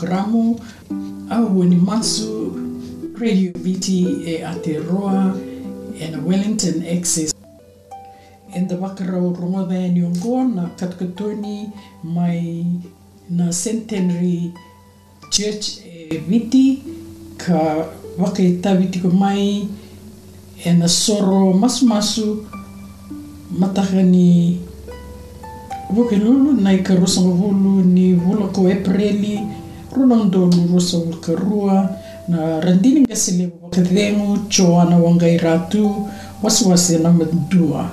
Programo au ni masu radio VT e Aotearoa e Wellington Access. En da wakarau ronga vea ni na katukatoni mai na Centenary Church e Viti ka waka i tawiti ko mai e na soro masu masu ni woke lulu nai ni vula ko Aprili ronondolu rosa wulkarua na randini ngasile wakadhengu choana wangairatu wasiwasi na madua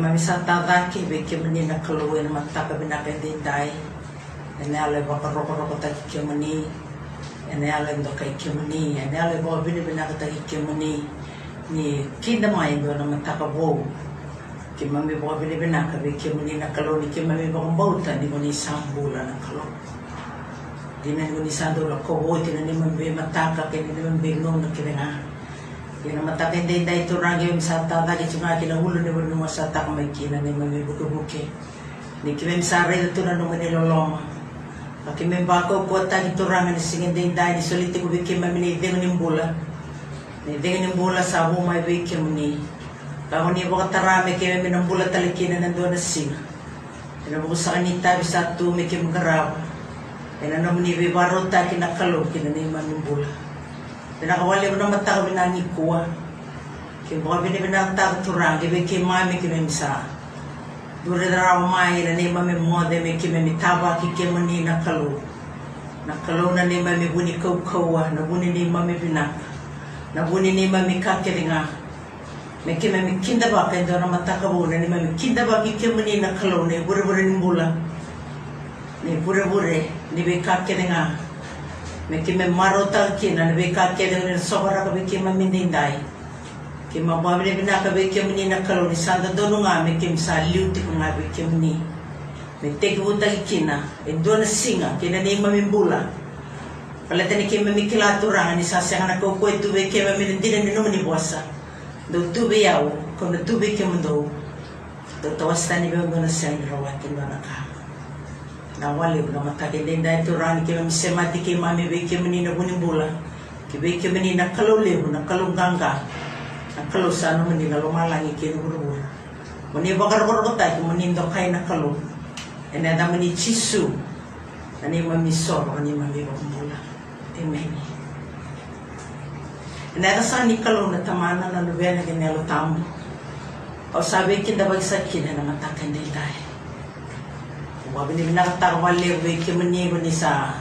Ke mamisa tadaki be ke kaluwe na mataka bina ke dindai. Ene ale waka roko roko taki ke mani. Ene ale ndo kai ke mani. Ene ale bo bini bina ka taki ke mani. Ni kinda mai ndo na mataka bo. Ke mami bo bini bina ka be ke mani na kalu ni ke mami bo mbauta ni mani sambula na kalu. Dina ni mani sandula ko bo tina ni mami mataka ke ni mami ngong na kirenga. Kina matakin din dahil ito rangi yung sa tata di chunga kina hulo ni wala sa tak may kina ni mami buke buke. Ni kimem sare ito na nung nilolong. Pakimem bako po ta ito rangi ni singin din dahil ni soliti ko bikim mami ni dengan yung bula. Ni dengan yung bula sa humay bikim ni. Kako ni baka tarami kaya may nang bula talikina nandoon na sing. Kina mo sa kanita bisa tu may kim garab. Kina naman ni bibaro ta kinakalo kina ni mami bula. Pinakawali mo na mata ko binangi kuwa. Kaya buka binibinang ta turang, kibi kay mami kami sa. Dure rau mai na ne mame mo de me ki me mi tawa ki ke mani na ne mame buni kau kaua, na buni ne mame bina. Na buni ne mame kakeringa. Me ke me kinda ba ndo na mataka bu na ne mame kinda ba ki ke mani na kalu ne bure bure ni bula. Ne bure bure ni be kakeringa. Me ke me marota ki na ne be kakeringa ne sobara ka be ke mame ndai. ke mabawile bina ka be ke mini na kalo ni sanda donu nga me ke msa liu te ko nga be ke mini me te ke buta ki kina e dona singa ke na ni bula pala tani ke mami kila turanga ni sasa nga ko ko tu be ke mami ni bosa do tu be yau ko na tu be ke mundo do to wasta ni be ngona sen rawati na na wale na mata ke den dai turanga ke mami semati ke mami be ke mini na buni bula. Ke be ke mini na kalo lebu na kalo ganga kalau sana meni kalau malangi kini buru meni bakar kota itu meni ndo kai na kalau ene ada meni cisu ani mami sor ani mami bambula temeni ene ada sani kalau na tamana na lubena kene lo tamu o sabe kinda bagi sakina na matakan dai dai wa bini bina kata wale be ke meni bani sa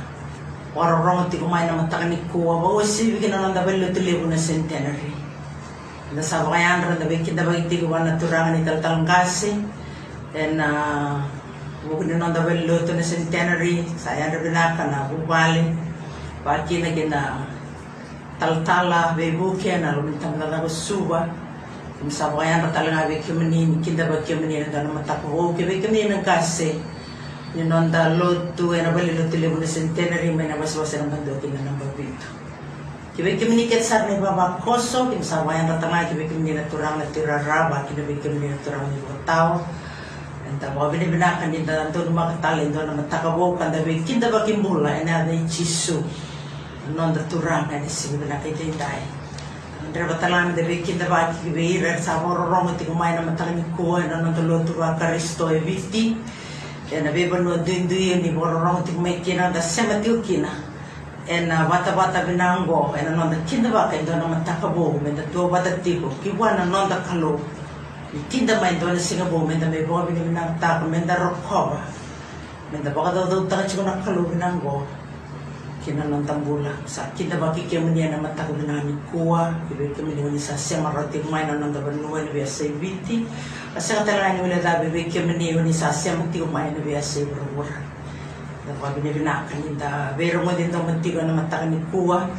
orang-orang ti kumai na matakan ko wa ba wasi bigina na dabel lo tule na centenary na sa bakayan rin na bikin na bagiti ko na turangan ni taltalang kasi. And uh, bukod na nang dawel luto na centenary sa ayan rin ka na bubali baki na gina taltala bebuke na lumitang na na suba kung sa bakayan rin talaga bikin manin kinda bagkin manin na na na bali luto libo na centenary may nabasbasa ng bandokin na ng babito Kibe kimi ni ket sar ni baba koso kim sa wayan ratanga kibe kimi ni naturang na tiraraba kibe kimi ni naturang ni tao enta mo bini bina kan ni dan to ma katale ndo na matakabo kan da be kinda ba kimbula ena da chisu non turang na ni sibi na kay dai Andra batalan de be kinda ba kibe ira sa moro rong ti kumay na matalan ko na non to tura karisto e viti ena be bano dindu ni moro rong ti kumay kina da sema ti kina. En wata wata binango en nonda kinda ba kai dona mataka bo men da do wata tipo ki wana nonda kalo. Ni kinda mai dona singa bo men da me bo bi binang ta men da rokhoba men da baka do do ta chi na kalo binango kina nonda bula sa kinda ba ki kemu ni na mataka binani kuwa ki be kemu ni sa sema roti mai na nonda ba nuwa ni biasa biti asa kata ni wala da be kemu ni ni sa sema ti mai ni biasa bro Tapos binibinakan din da, pero mo din da mantigo na matakan ni kuwa.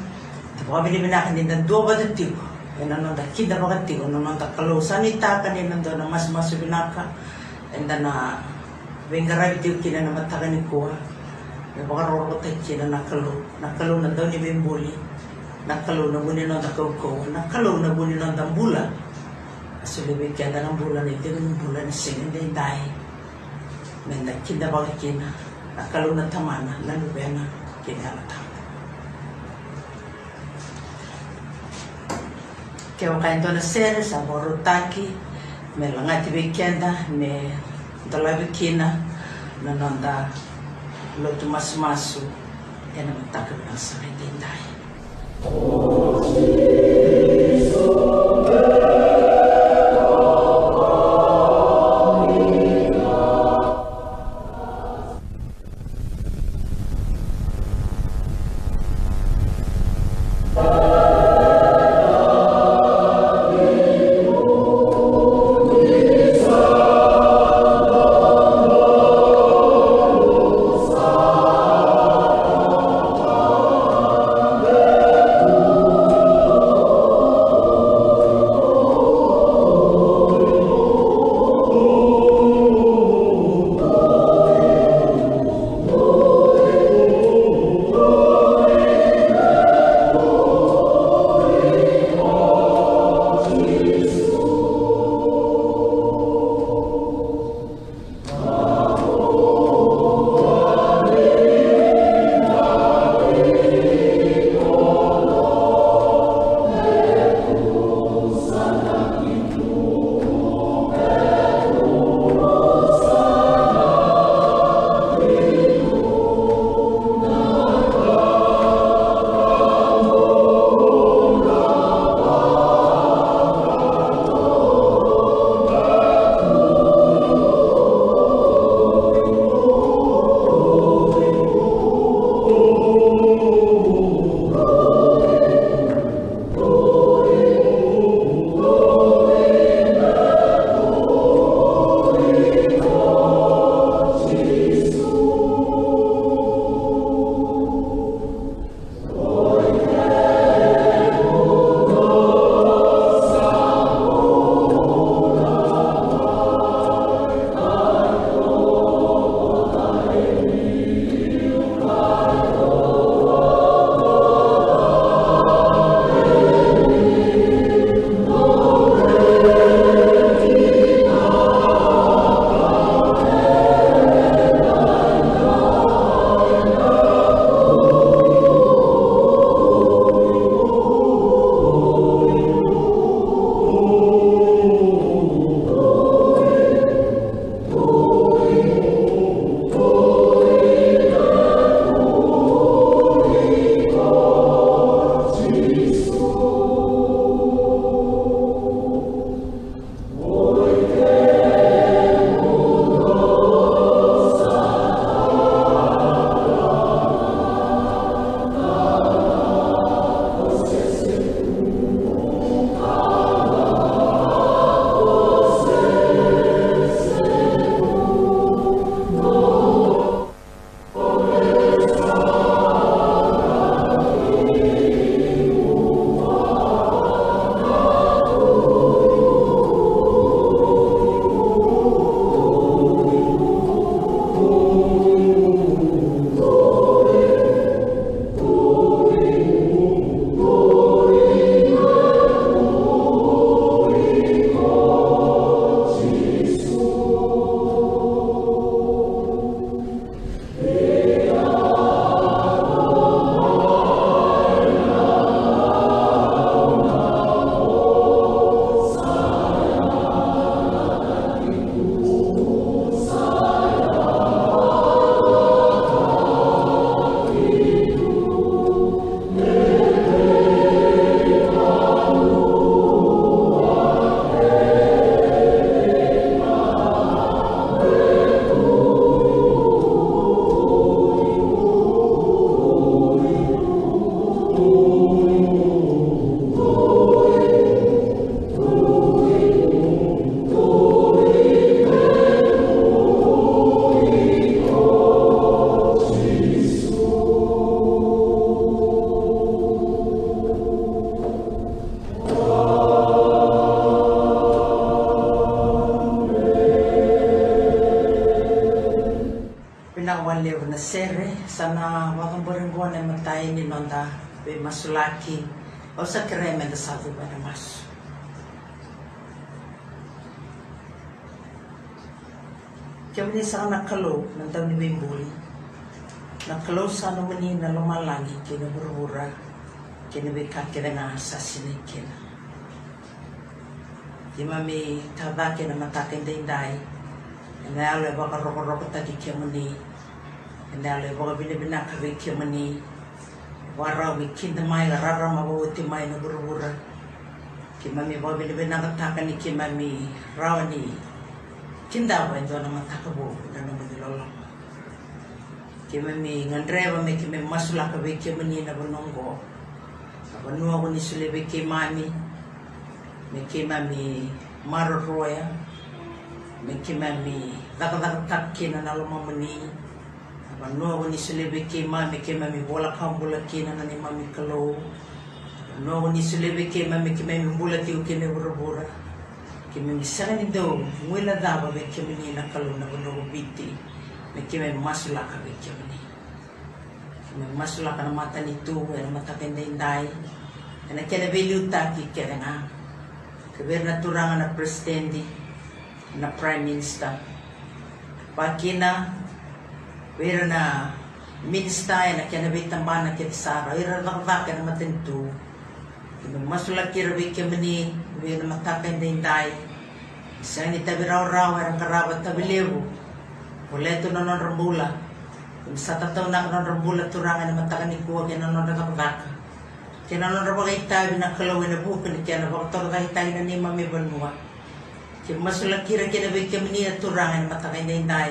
Tapos binibinakan din da dua ba tigo. Yan ano da kida ba tigo, no da kalusan ni takan ni nando na mas mas binaka. And then na. Wengaray tigo kina na matakan ni kuwa. Baka roro tayo kina nakalo. Nakalo na daw ni Bimbuli. Nakalo na bunin ng dakawko. Nakalo na bunin ng dambula. Sulibig kaya ng bulan ito, yung bulan singin din tayo. Menda kinda ba kina akaluna tamana nalubena kinala tama ke wakaendo na sere sa borotaki me langati bekenda me dalabi kina na lotu masu ena mataka na sa tindai Oh, o sa kereme da sabu ba mas. Kami ni sana kalau nantau ni bimbuli na kalau sana mani na lumalangi kina berura kina beka kina nga asasini kina di mami tada kina matakin dindai na ale baka roko roko tadi kia mani na ale baka bina bina kawe kia wara wi kinda mai la rara ma wo ti mai na berura ki mami baka bina bina katakan ni ki mami rawani kinda wa ndo na matakabu na na mani lolong ke me me ngandreva me ke me masula ka be ke mani na bonongo apa nua ko ni sule be ke mami me ke mami maro roya. Me ke mami daka daka tak ke na nalo mamani apa nua ko ni sule be ke mami ke mami bola kambula ke na ni mami kalo nua ko ni sule be ke mami ke mami bula ti ke me bura bura ke me ni do mwela daba be ke mani na kalo na bonongo biti me ke me masula ka be ke me masula ka na mata ni tu e na mata kende indai e na kene be liuta ki ke nga. Ke ver na turanga na prime minister. Pa kina ver na minister e na kene be tambana ke sara ira na ka ke na matentu me masula ki ra be ke mani be na mata kende indai sa ni tabirau-rau e na karabat tabilewu Wala ito na non rambula. Kung sa tataw na non rambula turangan na matakan ni kuwa kaya non nakapagaka. Kaya non rambula kay tayo na kalawin na bukan kaya na baktor kay tayo na ni mami banwa. Kaya masulang kira kaya na bigyan kami niya turangan na matakan na inday.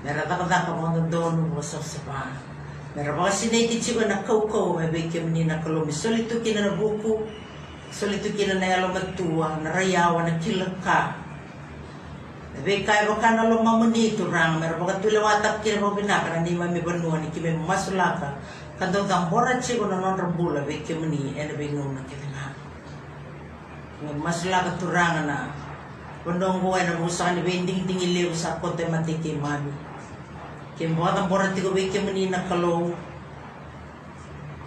bakit tuluwa. Kimi masula ka na ng rambula. Kimi sa tataw na ka na ng rambula na matakin din tayo. Hindi ko vera tu ra. Ni buke ira, mera da ka pa na lumamani. Mera da ka da ka mga dono mo sa sapa. Mera baka sinay titsigo na kau-kau, may bigyan ni na kalumi. Solito kina na buku. Solito kina na yalo matua, na rayawa, na kilaka. Tapi kaya baka na lumamuni ito rang, meron baka tulawatak kira mo binaka na di mami banua ni kime masulaka. Kanto tang borat siya ko na non rambula, kime ni, be nung na kime nga. Masulaka turang na, Pundong ko ay nabusa ni bending mami. Kime buhat ang borat ko be kime ni nakalong.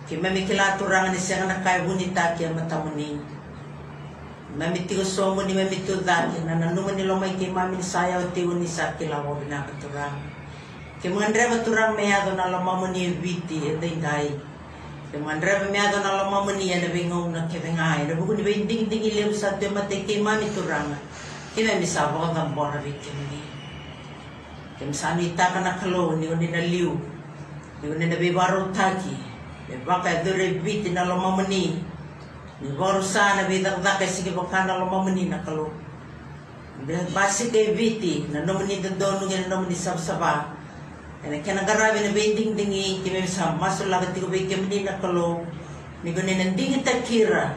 Kime mi kila turang ni siya na kaya bunita kaya matamuni. Mamiti ko somo ni mamiti dati na nanuman nila may kay mami ni sayaw tiwo ni sa kilawo binakaturang. Kay mga dreva turang mayado na lamamo ni viti at day. Kay mga dreva mayado na lamamo ni na bingong na kibingay. Na buko ni binding ding sa tiyo mati kay mami turang. Kay mami ka ng bora viti ni. Kay masano ita ka na kalo ni ni naliw. Ni ni nabibaro taki. May baka dure viti na lamamo ni. Ni baru sana bidak dak sige bakana lo mamani na kalo. Basi kay viti na nomani dondo nga na nomani sab saba. Ena kana garabi na bending dingi kime sa masul lagat tigo be kemni na kalo. Ni gone nan dingi takira.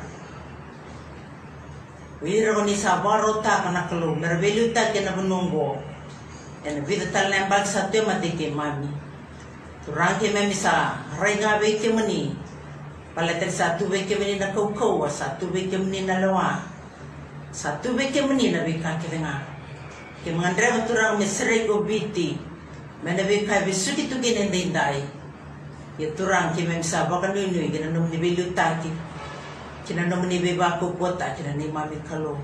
Wira ko ni sa baro ta kana kalo. Merbelu ta kena bununggo. Ena vida tal nembal sa te ke mami. Turang ke mami sa raiga be kemni. Palater satu beke meni na kau kau, satu beke meni na lawa, satu beke meni na bika kirenga. Ke mangandre baturang mesre go biti, mana bika bisuki tu gene ndai. Ya turang ke mem sabak nu nu gene nom ni belu taki. Kina nom ko kota kina ni mami kalo.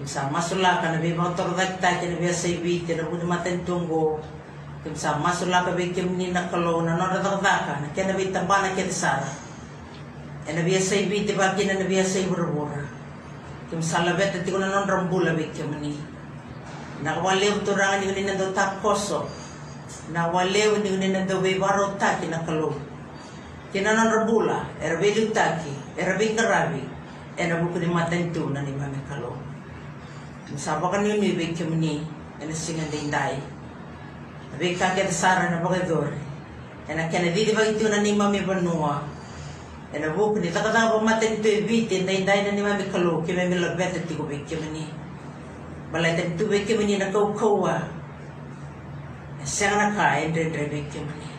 Kimsa masula kana beba tor dakta kina biasa biti na budi maten tunggo. Kimsa masula ka beke meni na kalo na no dadak daka na kina bitambana kina sara. E na biasa ibi te bagi na biasa i bura-bura. Kim salabet at na non rambula bit ka mani. Nakawalew turangan yung ninando takoso. Nakawalew yung ninando bebaro taki na kalong. Kina non rambula, erabelu taki, erabing karabi, erabu ko ni matantu na ni. Saba ka niyo ni bit ka mani, ena singan din day. Abig kakit sara na bakador. ena kena didi bagi tu na ni mami banua ena buku ni takata pa maten tu evite na indai na ni mami kalu ke mami la bete ti ko be ke mani balai ten tu be ke mani na kau kau wa sang na ka endre endre be ke mani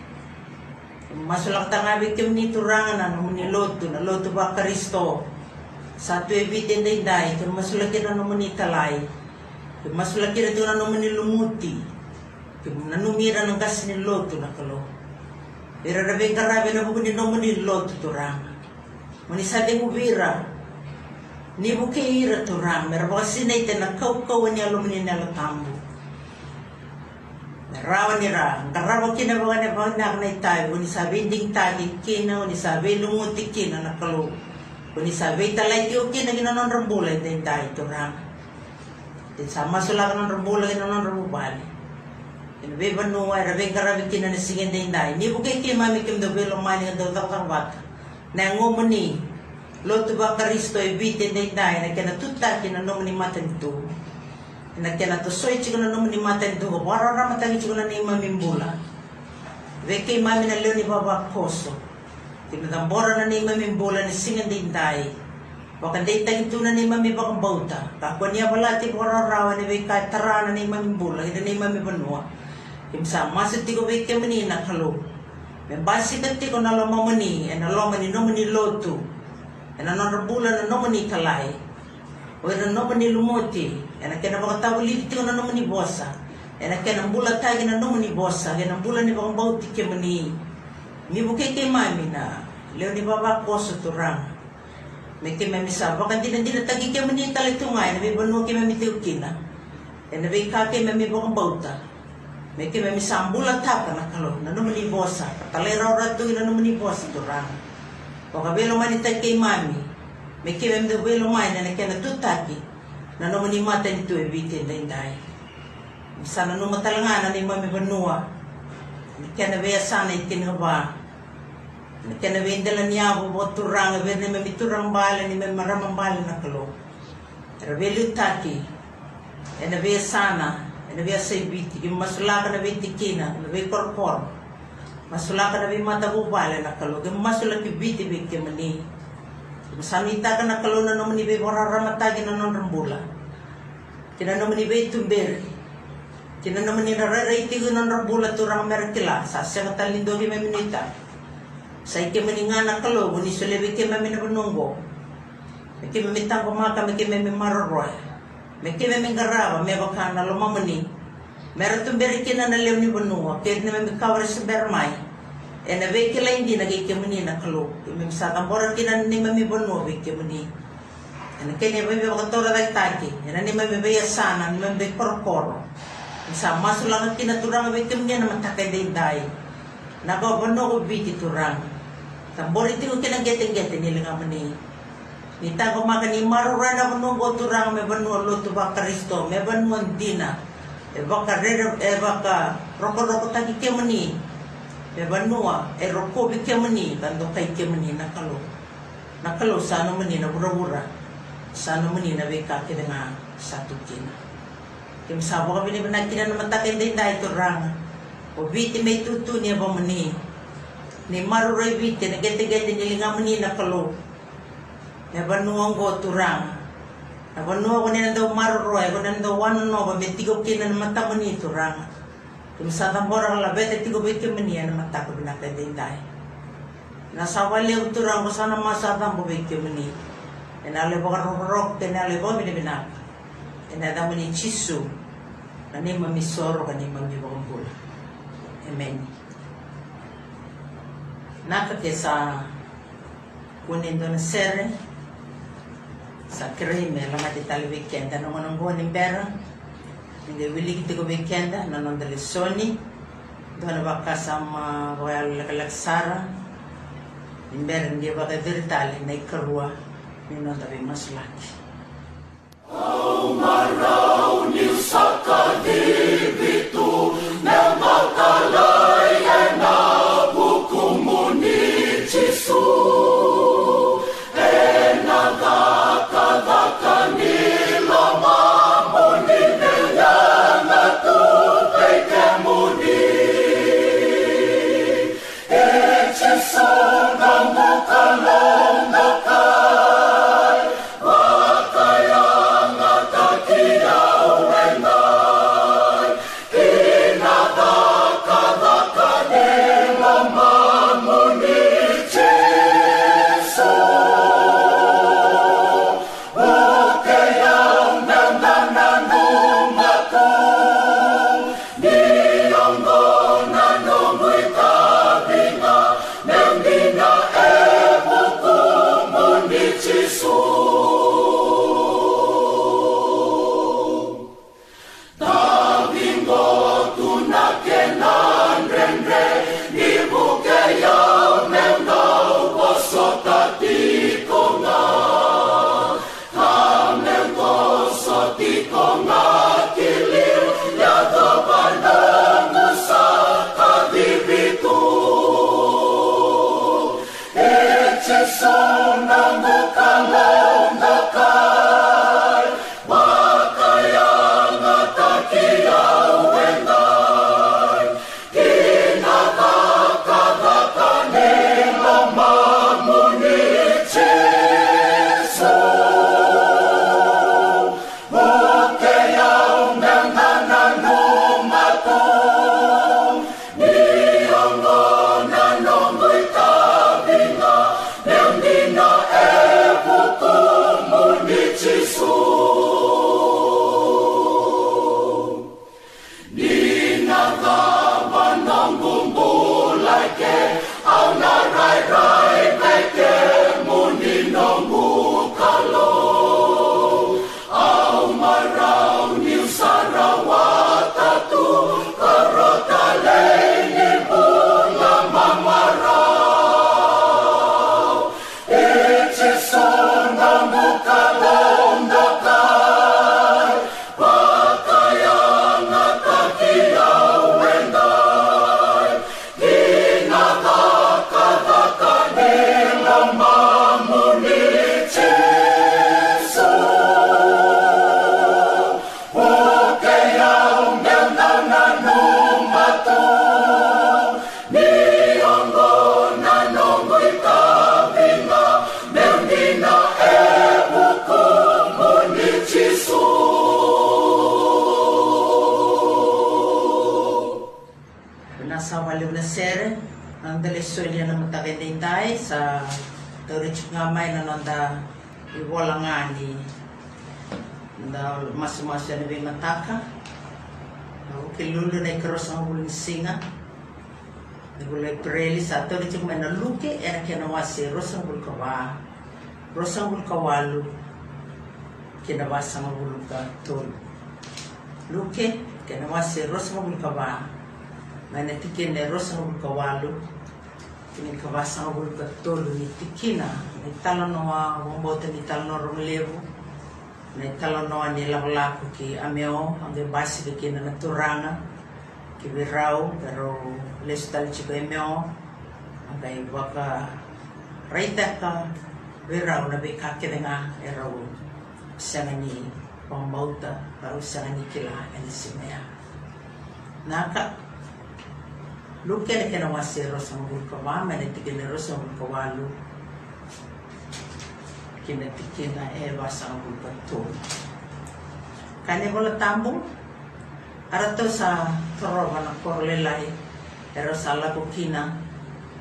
masulak tanga be ke mani turangan na mani lotu na lotu ba kristo satu evite na indai ke masulak na no mani talai ke masulak na tu na no mani lumuti ke nanumira ng kasi ni lotu na kalau Ira na bing karabi na buko ni nomo ni lot turang. Muni sa de mubira. Ni turang. Mera baka sinay te na kau kau ni alum ni nalo tambu. Rawa ni ra. Karawa kina baka ni baka nak na itay. Muni sabi ding tagi kina. Sabi lumuti kina na kalu. Muni sabi talay tiyo kina ginanon rambulay. Din tayo turang. Din sama sulakan ng rambulay ginanon rambubali. Ina be banu wa ra be kara be kina singen dai dai ni buke ki mami kim do be lo mani do tak tak wat na ngomuni lo tu ba karisto bite dai dai na kena tutta kina no mani maten tu na kena to soi chi no mani maten tu ko bara ra mata chi ni mami mbula be ki mami na leo ni baba koso kina tambora na ni mami mbula ni singen dai dai Baka day na ni mami bauta. Kakwa niya wala ti kora rawa ni be ka tara na ni mami mbula. Ida ni mami banua. Imsa masuk tiko wike mani na kalo. Me basi ka tiko na loma mani, e na loma ni no mani lotu. E na nora bula na no mani kalai. O e na no mani lumoti. E na tabu liti tiko na no mani bosa. E na kena bula tagi na no mani bosa. E na bula ni baka bauti ke mani. Mi buke ke mami na. Leo ni baba koso turang. Mami sa. Baka di na na tagi ke mani tungay. Na may banua ke mami tiukina. E na may kake mami baka bauta. me ke me sambula taka na kalo na no mani bosa tale ra ra tu na no mani bosa tu ra ko ka belo mani ta ke mami ke me de belo mai na ke na tu taki na no mani mata ni tu e vite dai dai sana na ni mami banua ni ke na ikin ni ke na be ndela ni abo bo tu ra be ne me tu ra bale ni me marama bale na kalo ra belu taki e na be sana na biya sa ibiti, yung masula ka na binti kina, na biya korkor, masula ka na biya mata bubala na kalo, yung biti biya kaya mani. Masamita ka na kalo na naman ni biya mararamatagin na nang rambula. Kina naman ni biya tumberi. Kina naman ni nararaiti ko ng rambula turang merakila, sa siya ka talindo ki maminita. Sa iki maninga na kalo, ni sulebi kaya mamin na banunggo. Kaya mamitang kumaka, kaya mamin maroroy. Me kime me garava me bakana lo mamani. Mera tu beri kina na lew ni benua. Kaya ni me kawar se bermai. E na ve kila indi na kike mani na kalo. Me sa tambora kina ni me me benua ve kike mani. E na kene me me bakatora dai taki. E na ni me me be sana ni me be korokoro. Sa masulang kina turang ve kike mani na matake dai dai. Na ko benua ko biti turang. Tambora iti ko kina geteng-geteng nilinga mani. Nita ko maka ni marurana menunggu turang me benua lo tu ba Kristo me benua dina. E baka rere e baka roko roko taki ke mani. E benua e roko bi ke mani kan do kai ke mani nakalo. Nakalo sana mani na. Sana mani na ke dengan satu kina. Kim sabo ka bini benak kina na matakin din dahil turang. O biti may tutu. Ni maruray biti na gete-gete nilinga mani nakalo. na banuang go turang. Na banua ko nila daw maroroy, ko nila daw wano no, ba may tigo kina na mata mo ni turang. Kung sa tambora la bete tigo bete mo niya na mata ko din dahil. Nasa wali ang turang ko sana masatang po bete mo ni. Inali ba ka rorok, tinali ba binibinak. Inada mo ni chisu. Na ni mamisoro ka ni. Amen. Nakakisa kunin doon na sere sa creme la mati tal weekend no non go ni bera ni wili kiti ko weekend no non delle soni doon ba kasama royal laksara ni bera ni ba ka virtale na ikarua ni non tabi mas laki Oh, marau ni sakadibitu singa gule preli sa tori tik de luke era kena wasi rosang gul kawa rosang gul kawalu kena wasang gul ka tol luke o rosa rosang nem kawa mana tikene rosang gul não kini kawasang gul ka tol ni tikina ni talanoa no relevo talanoa rong levu ni talanoa ni laulaku ki ameo que não kina naturanga Ki virau pero les tal chiko emeo. Ange waka raita ka virau na be kake denga erau. Sana ni pambauta. Baru sana ni kila enisimea. Naka Luke na kena wasi rosa ngul kawa, mene tiki na rosa ngul kawalu. Kina tiki na e wasa ngul kato. Kani bola tambu, arato sa toro na korlelai, ero sala ko kina,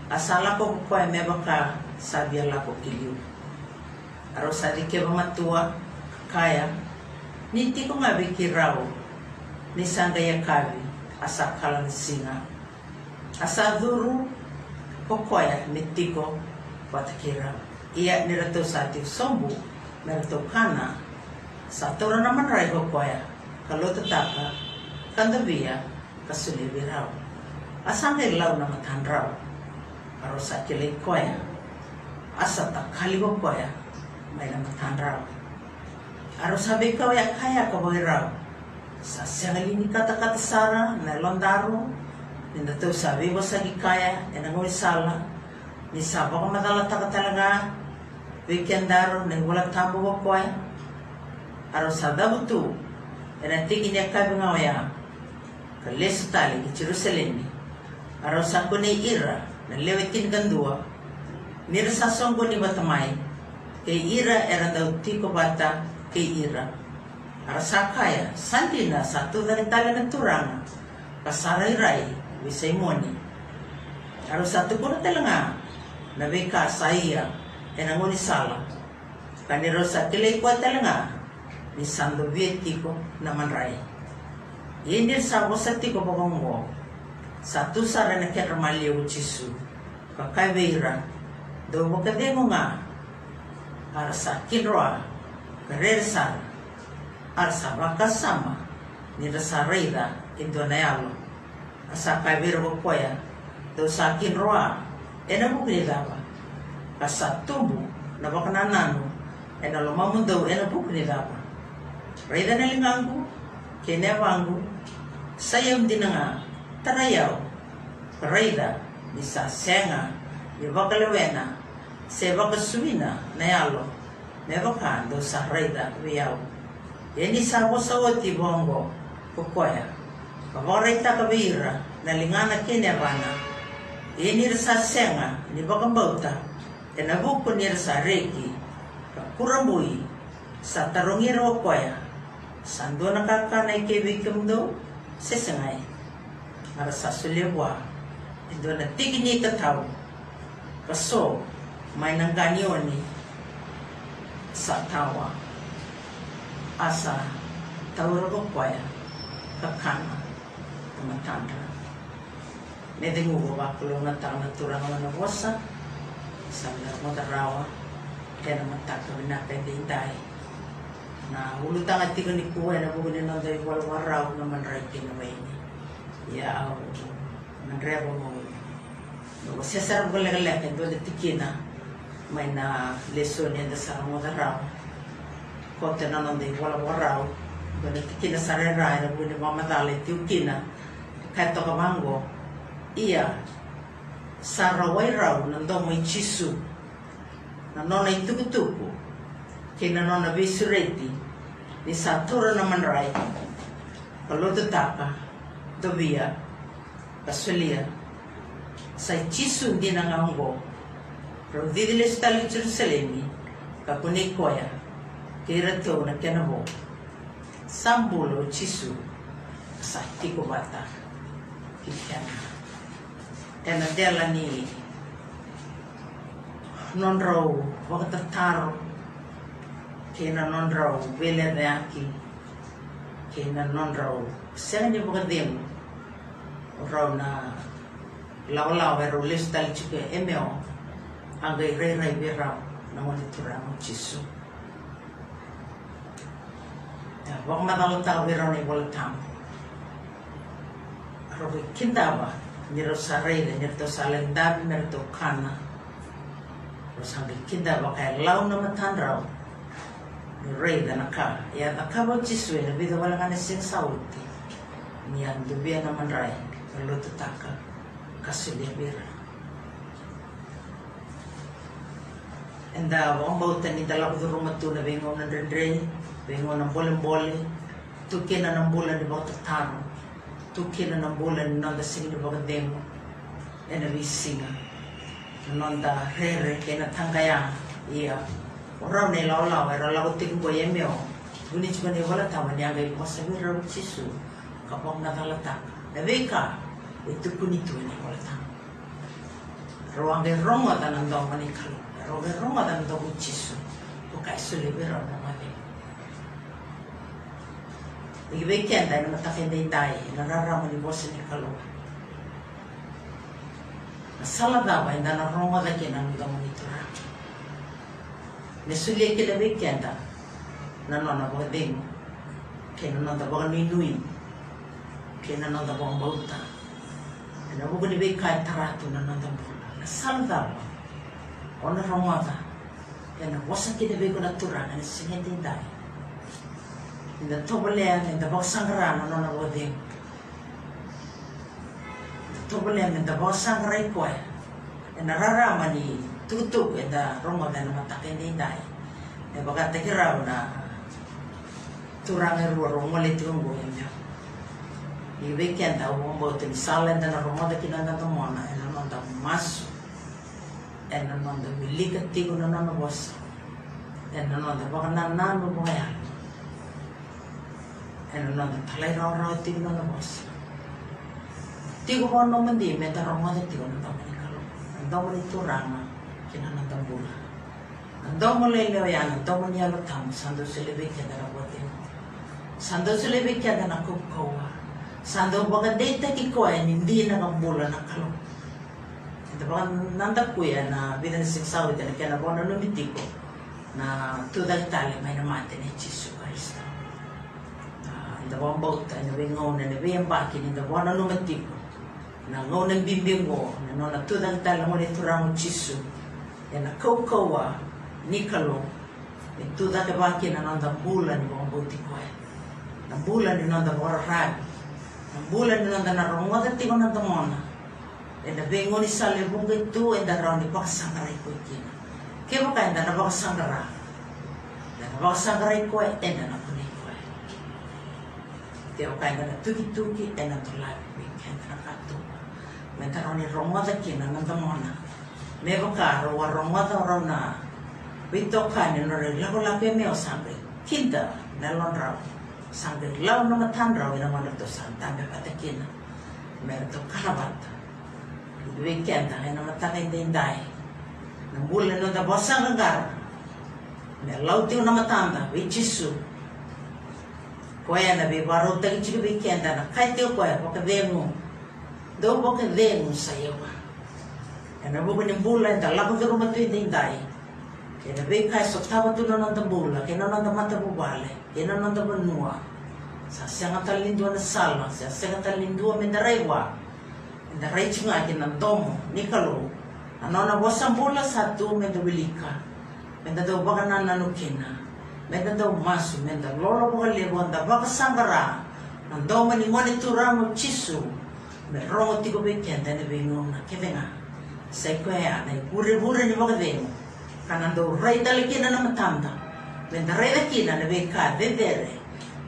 asala ko ko e meba ka sabia la ko kiliu. Aro sa di ke matua kaya, niti ko nga bikirao, ni sanga ya kavi, asa kalan singa asa duru kokoya mitiko watakira iya nirato sa ating sombu nirato kana sa tora naman rai kokoya kalau tetaka kandabia kasuli raw asa law na matanraw aro sa koya asa takali kokoya may na matanraw aro sabi ko ya kaya ka raw sa siyangalini kata-kata sara na londaro Ninda to sabi mo sa gikaya, e nangoy sala, ni saba ko madalata ka talaga, weekend daro, nang wala tambo ko ko Aro sa dabu tu, e nanti niya kaleso tali ki Jerusalem ni. Aro sa ko ni ira, na lewetin gandua, nira sa batamay, kay ira era daw tiko bata kay ira. Aro sa kaya, sandi na sa tu dari tali ng turanga, kasaray-ray, Bisay mo ni. Aro satu ko na talaga. Nabi ka sa iya. E nanguni sala. Kaniro sa kilay ko talaga. Ni sando vieti ko naman pa kong mo. Satu sara na kaya ramali o chisu. Kakaibeira. Do mo ka mo nga. Ara sa kinroa. Karersa. Ara sa bakasama. Ni rasa reida. Indonayalo asa kaibiro ko koya do sa kinroa e na mo kinilaba asa tumbu na baka nanano e na lumamun daw e na sayam din nga tarayaw Raida ni sa senga ni baka lewena se baka suwina na yalo ne baka do sa Raida wiyaw e ni sa ko sa wati bongo Kukoya. Kawarai taka bira, na lingana kene bana. Ini rasa senga, ni bakang bauta. E na buku ni rasa reki. Ka kurambui, sa tarongiro koya. Sando na kakana ike do, sesengai. Ara sa sulewa. Indo na tigi ni tatau. Kaso, may nangganyoni sa tawa. Asa, tawara ko koya. Kakana, tumatanda. Nedingu ko ba kulo na tao na turang na wasa. Sabi na mo tarawa. Kaya naman tako na pwede tayo. Na ulutang at tiko ni kuwa na bukunin na tayo wal waraw na man ray kinaway ni. Ya au man rebo mo. No sesar ko lang lang endo de tikina. May na lesson ni sa mo tarawa. Kote na nang tayo wal waraw. Bana tikina sa ray na bukunin mamadali tiukina. Kato ka mango. Iya sa rawai raw ng domoy chisu na nona itukutuku kina nona visureti ni satura naman rai kalau taka dobia kasulia sa chisu di na nganggo pero didile stali Jerusalemi kapuni koya. Kira to na kenabo sambulo chisu sa tiko bata kikiana ena dela ni. Non raw wakatataro kena non raw vele de aki kena non raw sena ni bakadim raw na law law pero listal chike emeo angay ray ray biraw na wani turang chisu Wak madalong tao biraw ni wala tam. Robi kinta ba? niro sarai da niro salen dabi mer to kana terus sambil kinda bakai lau nama tandrau ni rei da naka. Ya naka ba chiswe na bida wala ngane sing sauti ni an dubia na man rai lo taka kasulia bira Enda wong bautan ni dalam tu rumah tu na bengong na dendre bengong na boleh boleh tu kena na bulan di bawah tertaruh tukina ng bulan nonda sing bagademo e na visinga nonda rere ke na tangaya iya orang ne lau lau era lau ting ko yemeo guni chuma ne wala tawa ni agai ko sabi ra chisu kapong na talata na veka itu kuni tu ni wala tawa ruang ge rongo tanan do mani kalu ruang ge rongo tanan do chisu ko kai sule bero na mali Igi weekend ay na matakindi tayo, nararama ni boss ni Kalo. Nasala da ba, hindi na rongo da kinang da monitora. Nesuli kila weekend da, na no na ba ding, kaya na da ba nui kaya na da ba bauta. Na bugo ni weekend tarato na na da ba. Nasala da ba, o na rongo da, kaya na wasa kina weekend na tura, na singin tayo. Inda tobolea inda baksangrana no na wodi. Tobolea inda baksangrai koe. Ina rarama ni tutuk inda romo da na matakin di dai. E baka tekirau na turang e ruo romo le tungo imya. I weekend au wombo tin salen da na romo da kinanga to mona ina no da masu. Ina no da milika tigo na no bosa. Ina no da baka na nanu boya ena nona talai rau rau tigo nona bos. Tigo ko no mandi me ta rau mada tigo nona mani kalo. Ando mani turanga kina nona tambula. Ando mo le leo ya ando mo niya lo tamu sando selebe kia dara bote. Sando selebe kia dana kukawa. Sando baga data ki ko ay hindi na kambula na kalo. Ito baga nanda kuya na bilang siksawi na kaya na bono numitiko na tudal tali may namate ni Chisu Kristo da wan bauta na we ngau na we ang baki ni da wan no matiko na ngau na bimbingo na no na tudang tala mo ni turang chisu ya na kau kaua nikalo ni tuda ke baki na no da bula ni wan bauti ko na bula ni no da bora rag na bula ni no da na rongo da tiko na da mona e na bengo ni sale bunga tu e da rauni pakasangara ko kina. Ke mo ka na pakasangara na pakasangara ko e na na te o kai na tuki tuki e na to lai we ken na ka tu me ta roni rongo da kina na ta mona me va ka ro wa rongo da ro na we to ka ni no re la ko la pe me o sangue kinda na lon ra sangue la no ma tan ra ina ma to san ta me pa ta kina me to kalabat we ken ta na ma ta ngai dai na mula no da bosa ngar me lau tiu na matanda we jisu koe na be waro tagi chiki be kenda na kai koe waka vengu do waka vengu sa yewa e na buku ni mbula e ta lako ke ruma tui ding dai e na be kai so tawa tu na nanta mbula ke na nanta mata bubale ke na nanta banua sa ta lindua na sala sa senga ta lindua me da rewa me da rei chunga ke na domo ni kalu anona bosa mbula satu me da wilika me da do baka na nanukina menda do masu menda lolo boka le wanda baka sangara na do mani ngone tu ramo chisu me rongo tiko be kenda ne be ngona ke venga sai ko ya na pure pure ni boka vengo kana do rei dale kina na matanda menda rei da kina ne be ka de dere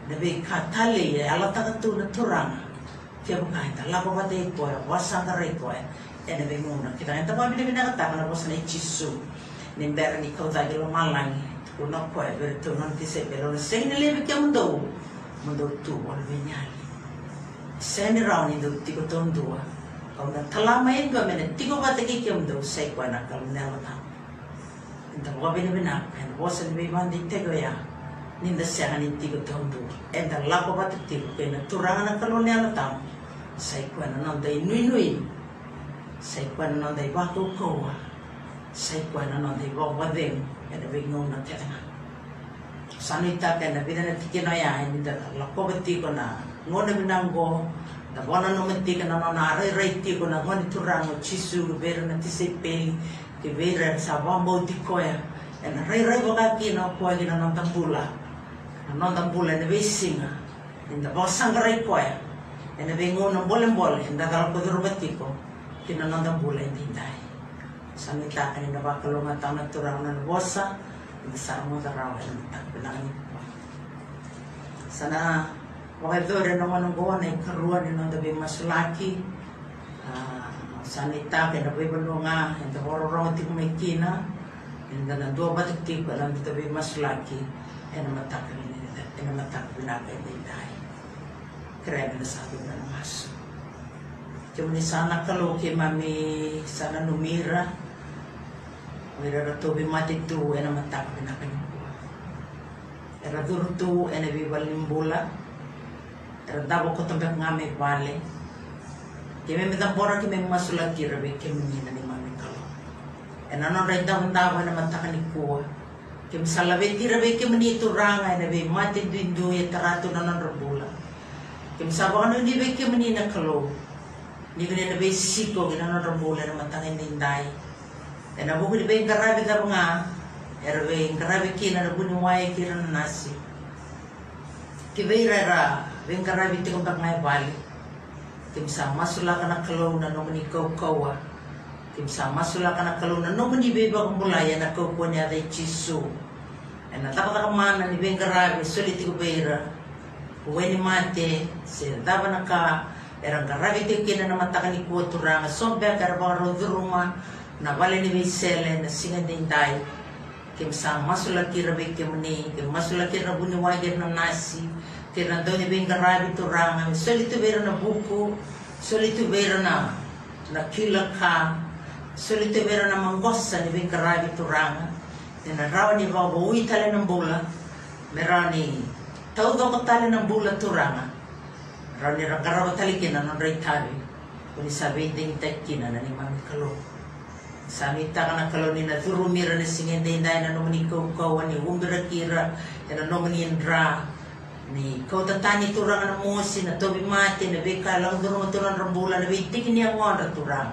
ne be ka tali e ala taka tu na turanga ke boka ita la boka de ko ya wasangara ko ya e ne be ngona kita ita pa bine bine kata na bosa na chisu ni bera ni kau tagi lo malangi. Kuna koe vere tu non ti se pero se ne leve ke mundo. Mundo tu wal venyali se ne rau ni do ti ko ton dua au na tala mai ndo me ne ti ko bate ki ke mundo se ko na kal ne la ta. Nda wa bene bena pen wa se ne man di te go ya ni nda se ani ti ko ton dua e da la ko bate ti ko na turanga na kal ne la ta. Se ko na non dai nui se ko na non dai ba ko ko sai kwa na non dei bo wa dem e big non na tena sani ta ke na bidana tike no ya ni da la ko beti ko na ngone binango da bona no meti ke na no na re re ti ko na ngone turango chisu ke vera na tise peli ke vera sa ba mo ti ko ya e na re re bo ka ki no ko ki na non tambula. Na non tambula ne vesinga in da bo sangrai ko ya e na vengo no bole bole da dal ko ro beti ko ki na non tambula in dai samita ani na bakalunga tau na turang na bosa sa mo da raw ay tak pinang sana dore no manong go na karuan ni nang dabi masulaki sanita ke na bay balunga and the horror round ti kumikina and the dua batik ti ko lang dabi masulaki and matak ni and matak pinakay ni dai kaya na sabi na mas Cuma ni sana kalau ke mami sana numira. Mira ra tobi mati tu ena matak na kanyo. Era dur tu ena bi balimbula. Era dabo ko tambe ngame vale. Ke me meda bora ke me masula kira be ke me ni mami kalo. Ena no ra da banda ena matak ni kuwa. Ke misala be tira be ke meni tu ranga ena be mati dindu e taratu na non rabula. Ke misaba kanu ni be ke meni na kalo. Ni kene na be siko ke na non rabula na matak ni ndai. E na buku di bayi karabi ka mga Era bayi karabi kina na buni wai kira na nasi Ki bayi rara Bayi karabi ti kong ngai bali Ki bisa masula ka na kalaw na nomani kau kawa Ki bisa masula ka na kalaw na nomani bayi ba kong bulaya na kau kuwa niya day chisu E na tapat ka mana ni karabi Sulit ti ko bayi ra Uwe ni mate Si daba na ka. Erang karabi ti kina na mataka ni kuwa turanga Sombe ka rabang roduruma na vale ni visele na singa din dai ke sa masula kira be ke muni ke masula kira buni wa ge na nasi ke na do ni ben garabi to ranga. Soli tu vera na buku soli vera na na kila ka soli tu vera na mangossa ni ben garabi to ranga. Te na rawa ni va bo itale na bola merani tau do ko tale na bola to ranga. Rani ra garawa tali kina na rai tabi kuni sabi din tekina na ni mami kalo. Samita ka na kaloni na turumira na singenda inday na nomani kau kau ni umbira kira na nomani indra ni kau tatani turang na mosi na tobi mati na beka lang duro turang rambula na bitik ni ang wanda turang.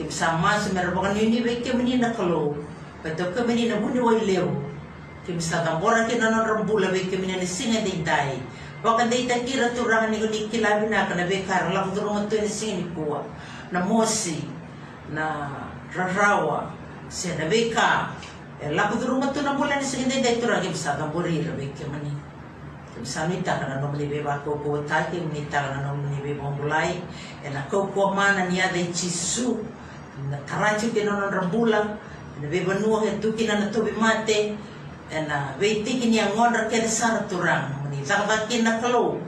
Kim sama sa meron baka ni beke mani na pato ka mani na buni way lew kim sa tambora ki na non rambula beke mani na singenda inday baka day takira turang ni kuni kilabi na ka na beka lang duro to ni singenda kuwa na mosi na rarawa siya na beka e lapo duro mato na bulan ni sige dai tura ke bisa ka buri ra beke mani sanita kana no mani beba ko ko taki ni ta kana no mani beba mulai e na ko ko mana ni ada chisu na karachi ke no rambula na beba no he tuki na to be mate e na ve tiki ni ngonra ke sar turang ta ba ki na kalo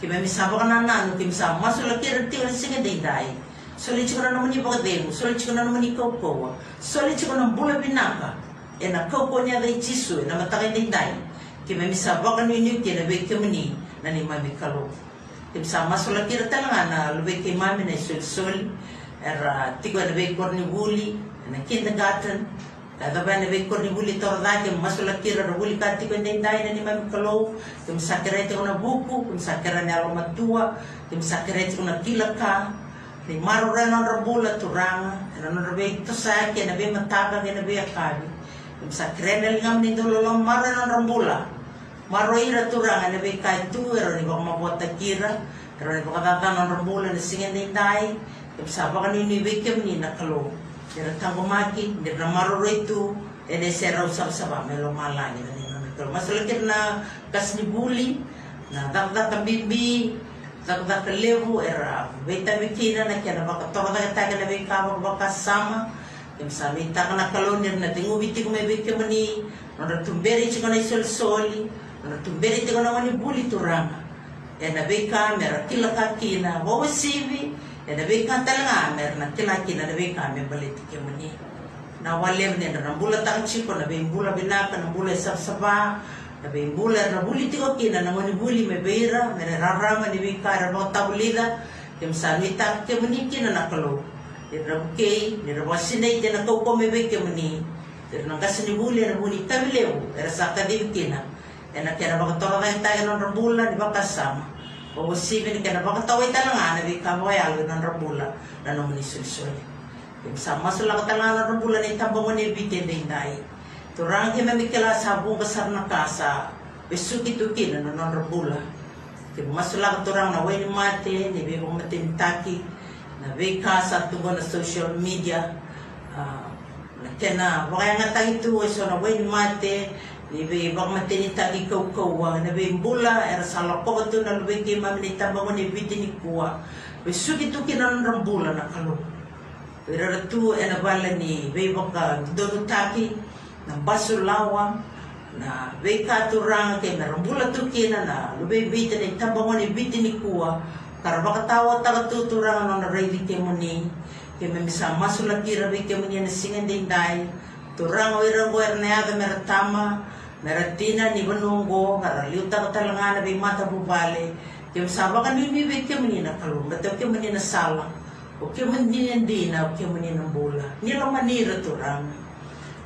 ki me mi sabo kana na no ki sa masula ki rti na singa dei dai. Soli chikona no mani ba demu soli chikona no mani ko ko soli chikona bula binaka. E na ko ko ni ada chisu na matakai dei dai ke me misa baka ni ni ke na be na ni mami kalo ke misa masula kira talanga na lube ke mami na sul sul era tigo na be korni buli na kindergarten na da ba na be korni buli tor da ke masula kira na buli ka tigo na dai na ni mami kalo ke misa kira te na buku ke misa kira na alo matua ke misa kira te na kilaka ni maro rena rabula turanga na na be to sa na be mataka ke na be akabi Sa krena lingam ni dulu lo maro na rambula maroira turanga ne be kai tu ero ni baka mabota kira ero ni baka tata non ni singen ni dai ke sa baka ni ni bekem ni na kalo ero tango maki ni na maroro itu ene sera usap saba melo malani ni na kalo masala na kas ni buli na dak dak bibi dak dak levu era beta bikina na kena baka toka dak dak na be ka baka sama. Kim sa mi ta kana kalonir na tingu biti ko me bekem ni tumberi chikona isol soli. na tumberi te kona wani buli turanga e na be kamera kila ka kina wo sivi e na be ka talanga mer na kila kina na be ka me bali te kemani na wale ne na bula tang chiko na be bula binaka na bula sab saba na be bula na buli te ko kina na wani buli me beira me na rarama ni be ka ra bota bulida kem sa ni ta kemani kina na kalo ni ra ke ni ra wasine te na ko ko me be kemani Pero nang kasi ni buli na buli tabileo era sa kadibkina ena kena baka toka kay tayo ng di ba kasama o sibin kena baka taway talanga na bi kamoy alwi ng rambula na nung nisulsul yung sama sula ka talanga ng rambula ni tabang ni bitin din dai. Turang kaya mamikila sabong kasar na kasa besuki tuki na nung rambula kaya masula turang na way ni mate ni bibong matintaki na bi kasa tubo na social media na kena wakaya nga tayo ito so na mate ni be bang matini tagi kau kau wa na be bula era sala ko tu na be ki ma ni tamba ni kuwa be sugi tu ki nan rambula na kalu tu ena bala ni be baka dodo taki na basu lawa na be ka tu rang ke na rambula tu ki na na be bitini tamba ni bitini kuwa kara baka tawa taga tu tu rang na reidi ke muni ke me misa masula kira be muni na singan din dai tu rang oirang go erne ada meratama Meratina ni benunggo, ngara liuta ka talanga na bay mata bubale. Kaya masaba ka ni bibig kaya manina kalong, bataw kaya manina sala. O kaya manina dina, o kaya manina bula. Nila manira turang.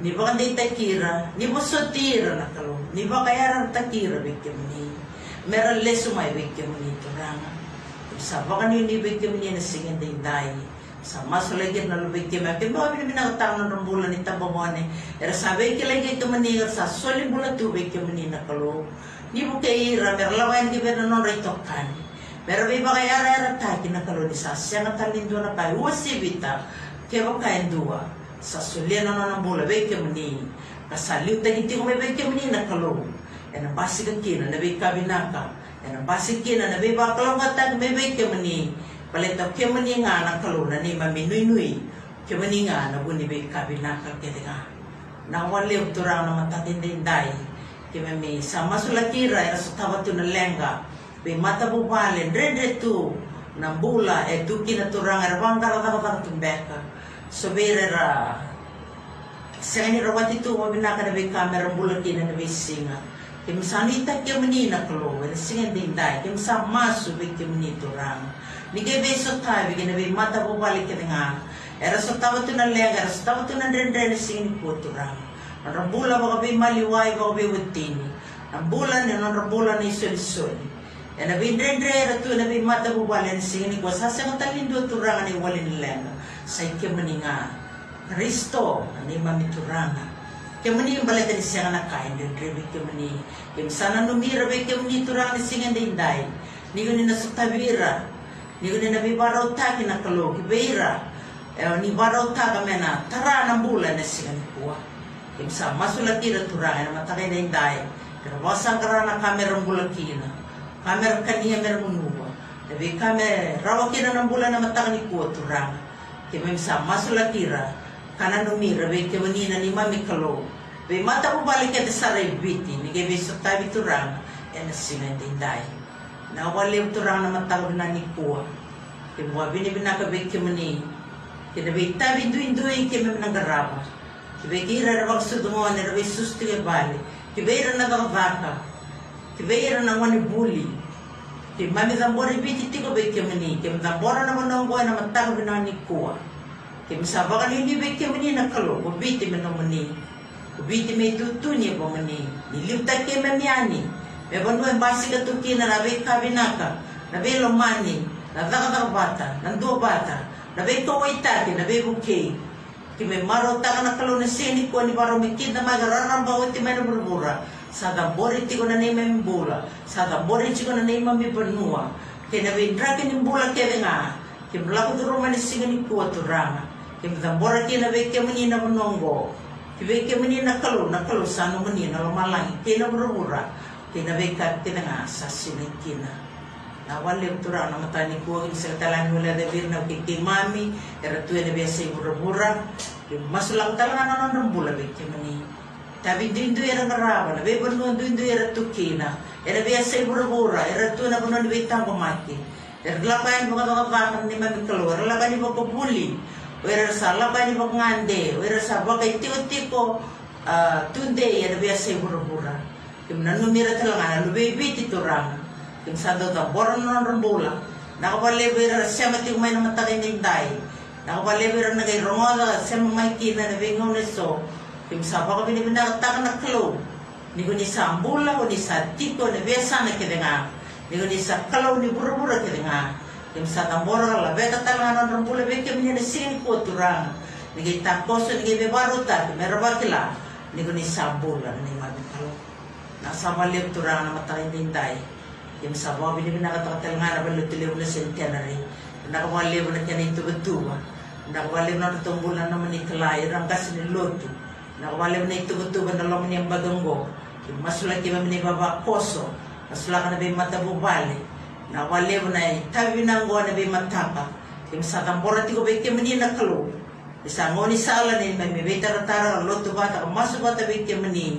Ni ba kanday takira, ni ba sotira na kalong. Ni ba kaya rang takira big kaya manina. Meron leso may big kaya manina turang. Masaba ka ni bibig kaya manina singin day dayi sa masulagir na lubig kaya mga kaya mga binakatang ng bulan ni tabamone era sabi kaya lagi ito manigar sa soli bulan tubig kaya manina kalo ni mo kaya ira pero lawayan kaya na non rito kan pero biba kaya ara ara tayo kinakalo ni sa siya talindo na kayo wasibita kaya ba kaya dua. Sa soli na non bulan bay kaya mani kasaliw tayo hindi ko may bay kaya manina kalo ena basi ka kina na bay kabinaka ena basi kina na katag may bay kaya mani Paleta mani nga na kaluna ni mami nui nui ke mani nga na buni be kabina ka ke nga na wale utura na matatin din dai ke mami sama sulatira era sutawa tu na lenga be mata bubale rede tu na bula e tu kina turang era bangkara ta ta tumbeka so berera Sengani rawati tu mabina ka na be kamera bula kina na be singa Kim sanita ke mani na kalo, singa din dai, kim sa masu be mani turang. Nige beso tayo, bigyan na mata po balik ka nga. Era sa tawa to na lega, era sa tawa to na rin singin po to rang. Ang rambula baka be maliway, baka be wutini. Ang bulan yun, ang rambula ni sol-sol. E na bin rin rin, to na be mata po balik singin ko. Sasang talindo to rang ni walin lega. Sa ikimani nga. Kristo, ani mami turanga. Kemani yung balik ni siya nga nakain, din rin kemani. Kim sana numira, kemani turang ni singan din dahil. Ni ko ni nasutawira, ni ni nabi barau ta ki na kalo ki beira e ni barau ta ka mena tara na bula na sigan kuwa kim sa masula tira tura na matakay na indai Kera wasang karana kamera mbula kina. Kamera kania mera munua. Tapi kame rawa kina ng bulan na matang ni kuwa turang. Kaya sa masula kira. Kana numira be ke wanina ni mami kalo. Be mata balik kaya saray biti. Ni kaya beso tabi na singa dai. Na wali turang na matang na ni kuwa. Kaya mga binibina ka be ke mani. Kaya be tabi duin-duin kaya may nangarama. Kaya kira na magsudungan na be susti ke balik. Kibeira na vaka. Kibeira na wani buli. Ki mami zambora biti tiko be kemani. Ki zambora na manongo na matang bina ni kuwa. Ki misabaka ni hindi be kemani na kalo. Ko biti me no mani. Ko biti me ni po mani. Ni lipta ke me. Me bandu en basi ka tuki na be kabinaka. Na be lomani. Na daga bata. Na dua bata. Na be kawaitake. Na be bukei. Ki me maro taka na kalo na sini ko ni baro mi kinda magararang ba uti may nabura sa da bori ti ko na nei may bula sa bori ti na na be drake ni bula ke nga ki mla ko turo mani singa ni ko turanga ki da bora ki na be ke mani na monongo ki ke na kalo na kalo sa no mani na na bura na ka ki nga sa sinikina na wale utura na matani ko in sa talan wala de bir na kiki mami era tu ene biasa bura-bura masulang talan na non bula be mani tapi dindu era ngaraba na be banu dindu era tukina era biasa bura-bura era tu na banu be tango mati era lapan buka buka bakan ni mami keluar lapan ni buka puli era salah kan ni buka ngande era sabak itu tiko tunde era biasa bura-bura kimna numira be be titurang yung sado ta boron non rumbola nakapalibir siya mati umay na matagay nintay nakapalibir na kay rongola siya mamay kina na bingaw na so. Yung sapa ka binibinakataka na klo ni ko ni sa ambula ko ni sa tiko na besa na kida nga. Ni ko ni sa kalaw ni bura-bura kida nga. Yung sa tambora ka labeta talangan ng rumbola beke minya na singin ko turang ni kay takoso ni bebaruta meraba kila ni ko ni sa ambula ni mabikalo nasa malib turang na matagay nintay yung sa mga binibinakatagal nga na balutiliw na centenary. Nakawaliw na kaya ito batuwa. Na natunggulan naman ni Kalay, ang kasi ni Loto. Nakawaliw na ito batuwa na laman niyang baganggo. Yung masulak yung ni Baba Koso. Masulak na may matabubali. Nakawaliw na tabi na ang na may matapa. Yung sa tambora ti ko ba iti mani nakalo. Isa ngo ni sala ni may may tara-tara Loto bata. Masu bata ba iti mani.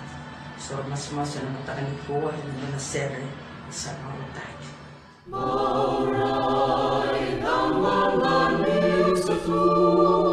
So, mas mas na matakalikuha na nasere sa mga tayo. Maray ng mga misasu, kato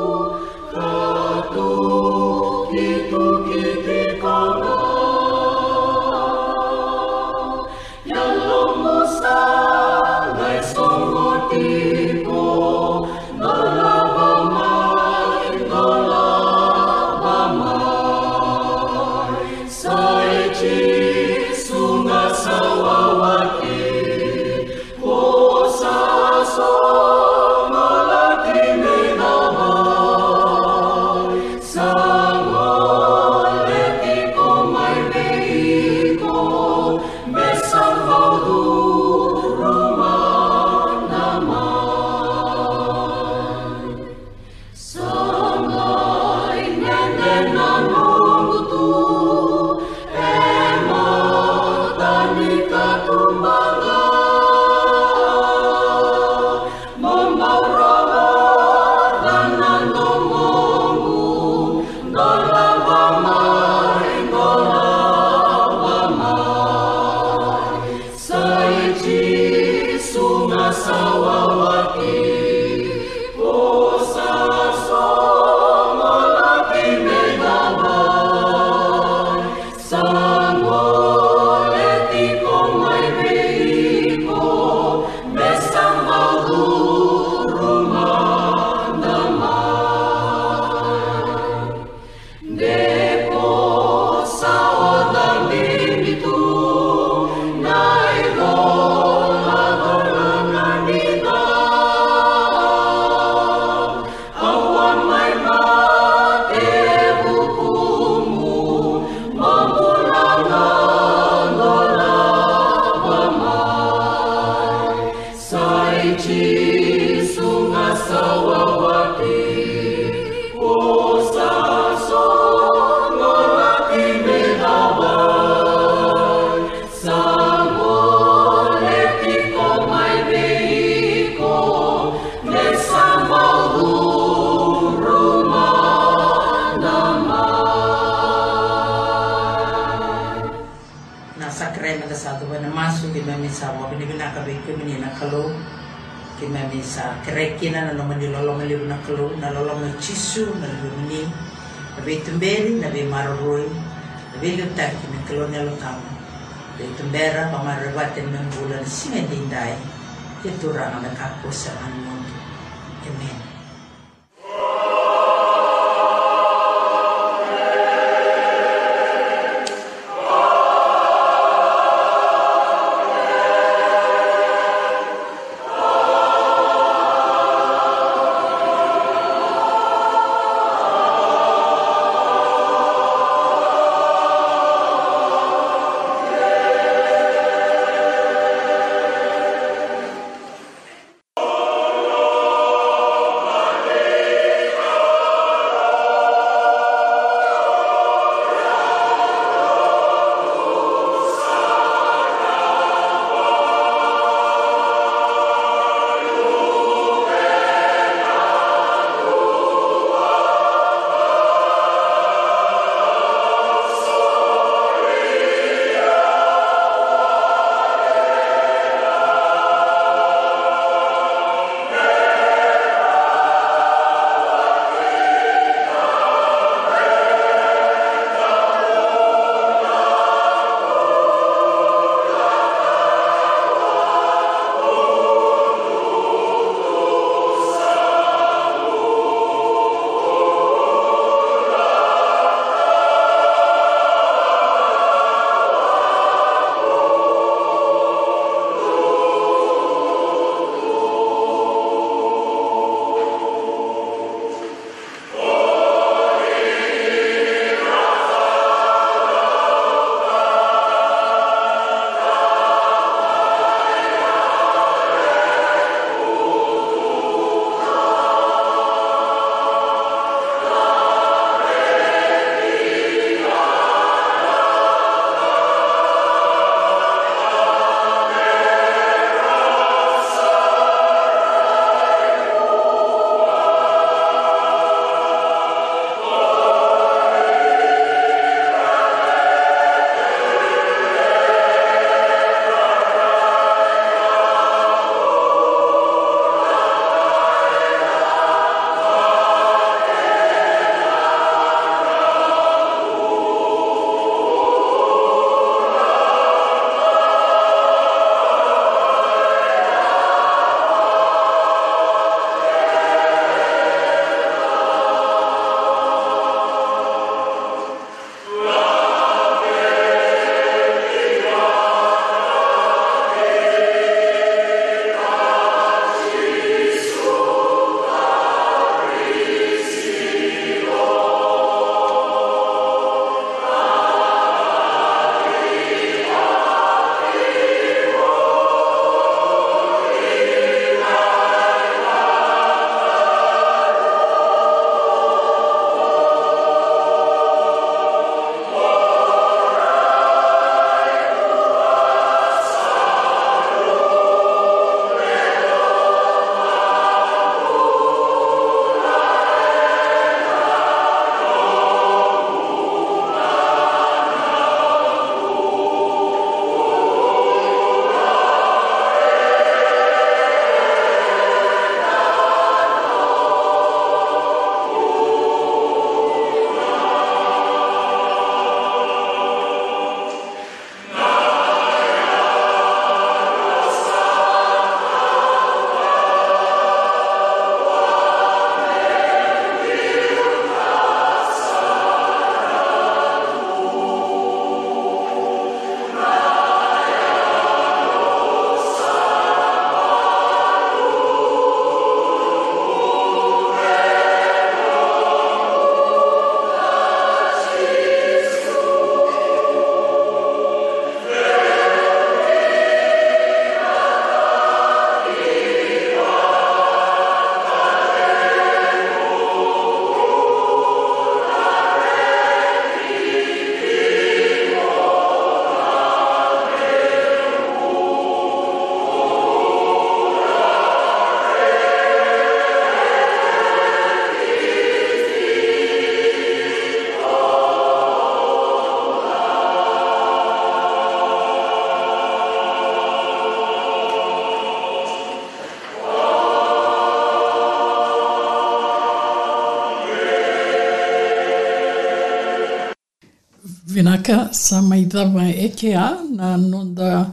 vinaka sa maidhava e ke a na nonda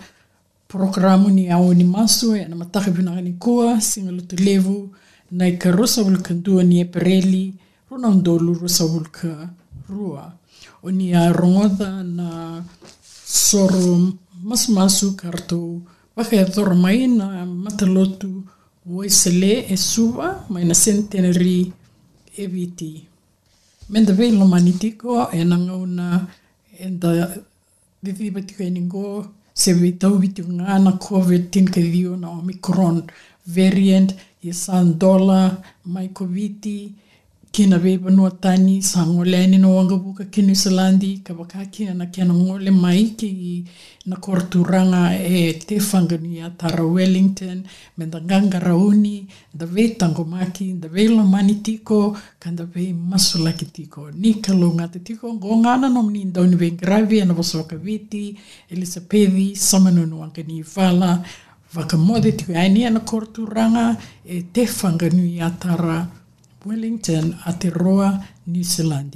programu ni au ni masu e na mataka vinaka ni kua singa lutu levu na i ka rosa vulka dua ni e pereli runa undolu rosa vulka rua o ni a rongoda na soro masu masu kartou waka e thoro mai na matalotu woisele e suva mai na centenary e viti. Menda vei lo manitiko e nanga una e da vivi batiko e ningo se vi tau viti ngā na COVID tin ke dio na Omicron variant i san dola mai COVID kina veiva no atani sangoleni no wangavuka ki New Zealand. Kavakaki na kia ngole mai ki na korturanga eh, e te whanganuia tara Wellington. Me da nganga rauni da vei tangomaki da vei lomani tiko ka da vei masulaki tiko. Ni kalunga eh, te tiko ngongana no mni ndau ni vengravi ana vasawakaviti Elisapethi samanunu wangani vala. Vakamode tiko aini ana korturanga e te whanganuia tara Wellington Wellington, Aotearoa, New Zealand.